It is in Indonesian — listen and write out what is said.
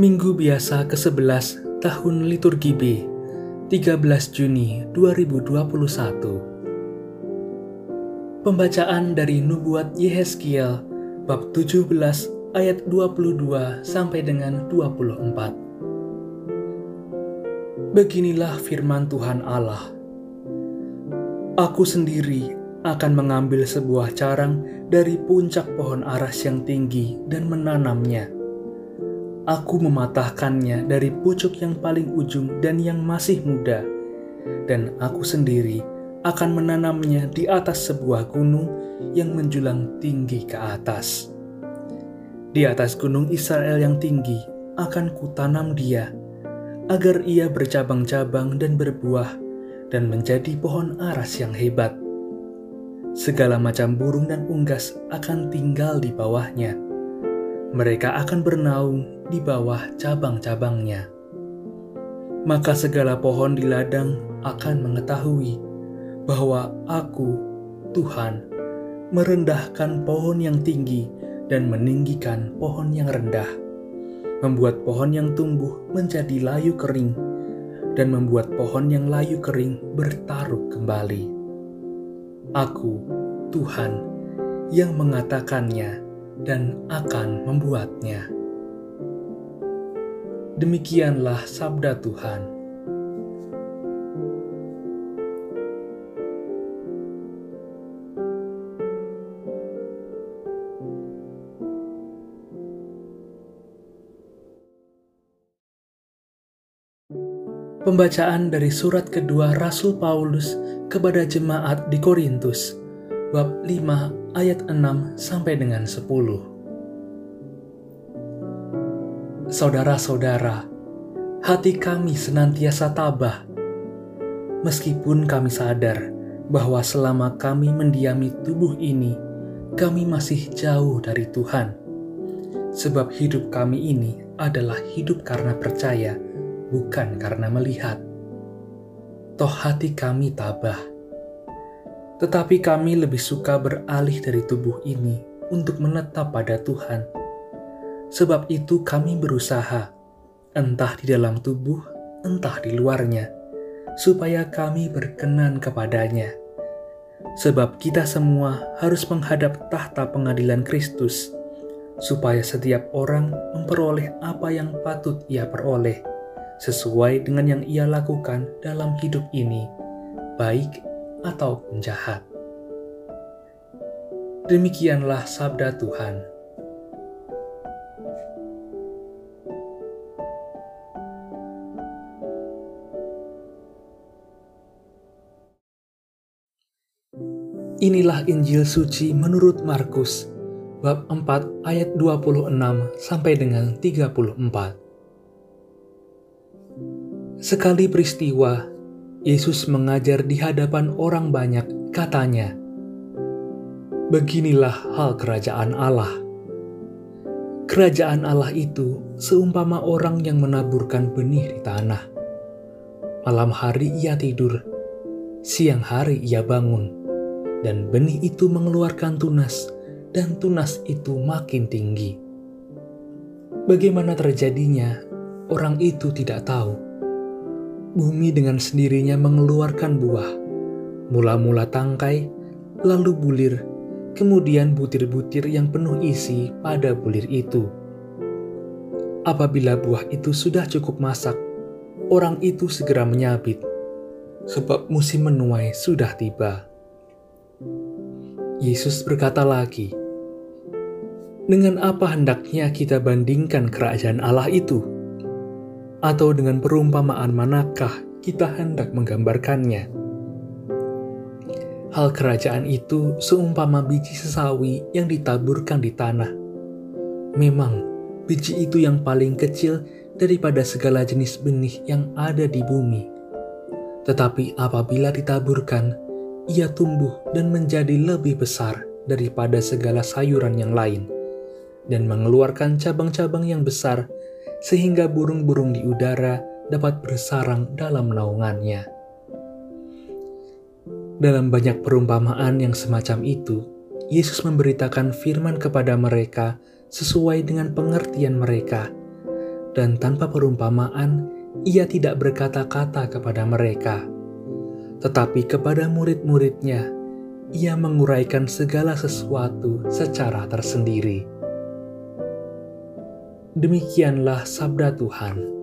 Minggu biasa ke-11 tahun liturgi B, 13 Juni 2021. Pembacaan dari Nubuat Yehezkiel bab 17 ayat 22 sampai dengan 24. Beginilah firman Tuhan Allah. Aku sendiri akan mengambil sebuah carang dari puncak pohon aras yang tinggi dan menanamnya Aku mematahkannya dari pucuk yang paling ujung dan yang masih muda, dan aku sendiri akan menanamnya di atas sebuah gunung yang menjulang tinggi ke atas. Di atas gunung Israel yang tinggi akan kutanam dia, agar ia bercabang-cabang dan berbuah, dan menjadi pohon aras yang hebat. Segala macam burung dan unggas akan tinggal di bawahnya. Mereka akan bernaung di bawah cabang-cabangnya. Maka segala pohon di ladang akan mengetahui bahwa Aku, Tuhan, merendahkan pohon yang tinggi dan meninggikan pohon yang rendah, membuat pohon yang tumbuh menjadi layu kering, dan membuat pohon yang layu kering bertaruh kembali. Aku, Tuhan, yang mengatakannya dan akan membuatnya. Demikianlah sabda Tuhan. Pembacaan dari surat kedua Rasul Paulus kepada jemaat di Korintus, bab 5 ayat 6 sampai dengan 10. Saudara-saudara, hati kami senantiasa tabah. Meskipun kami sadar bahwa selama kami mendiami tubuh ini, kami masih jauh dari Tuhan. Sebab hidup kami ini adalah hidup karena percaya, bukan karena melihat. Toh hati kami tabah. Tetapi kami lebih suka beralih dari tubuh ini untuk menetap pada Tuhan Sebab itu kami berusaha, entah di dalam tubuh, entah di luarnya, supaya kami berkenan kepadanya. Sebab kita semua harus menghadap tahta pengadilan Kristus, supaya setiap orang memperoleh apa yang patut ia peroleh, sesuai dengan yang ia lakukan dalam hidup ini, baik ataupun jahat. Demikianlah sabda Tuhan. Inilah Injil suci menurut Markus bab 4 ayat 26 sampai dengan 34. Sekali peristiwa, Yesus mengajar di hadapan orang banyak, katanya, Beginilah hal kerajaan Allah. Kerajaan Allah itu seumpama orang yang menaburkan benih di tanah. Malam hari ia tidur, siang hari ia bangun dan benih itu mengeluarkan tunas, dan tunas itu makin tinggi. Bagaimana terjadinya, orang itu tidak tahu. Bumi dengan sendirinya mengeluarkan buah, mula-mula tangkai, lalu bulir, kemudian butir-butir yang penuh isi pada bulir itu. Apabila buah itu sudah cukup masak, orang itu segera menyabit, sebab musim menuai sudah tiba. Yesus berkata lagi, "Dengan apa hendaknya kita bandingkan kerajaan Allah itu? Atau dengan perumpamaan manakah kita hendak menggambarkannya?" Hal kerajaan itu seumpama biji sesawi yang ditaburkan di tanah. Memang, biji itu yang paling kecil daripada segala jenis benih yang ada di bumi. Tetapi apabila ditaburkan, ia tumbuh dan menjadi lebih besar daripada segala sayuran yang lain, dan mengeluarkan cabang-cabang yang besar, sehingga burung-burung di udara dapat bersarang dalam naungannya. Dalam banyak perumpamaan yang semacam itu, Yesus memberitakan firman kepada mereka sesuai dengan pengertian mereka, dan tanpa perumpamaan, ia tidak berkata-kata kepada mereka. Tetapi kepada murid-muridnya, ia menguraikan segala sesuatu secara tersendiri. Demikianlah sabda Tuhan.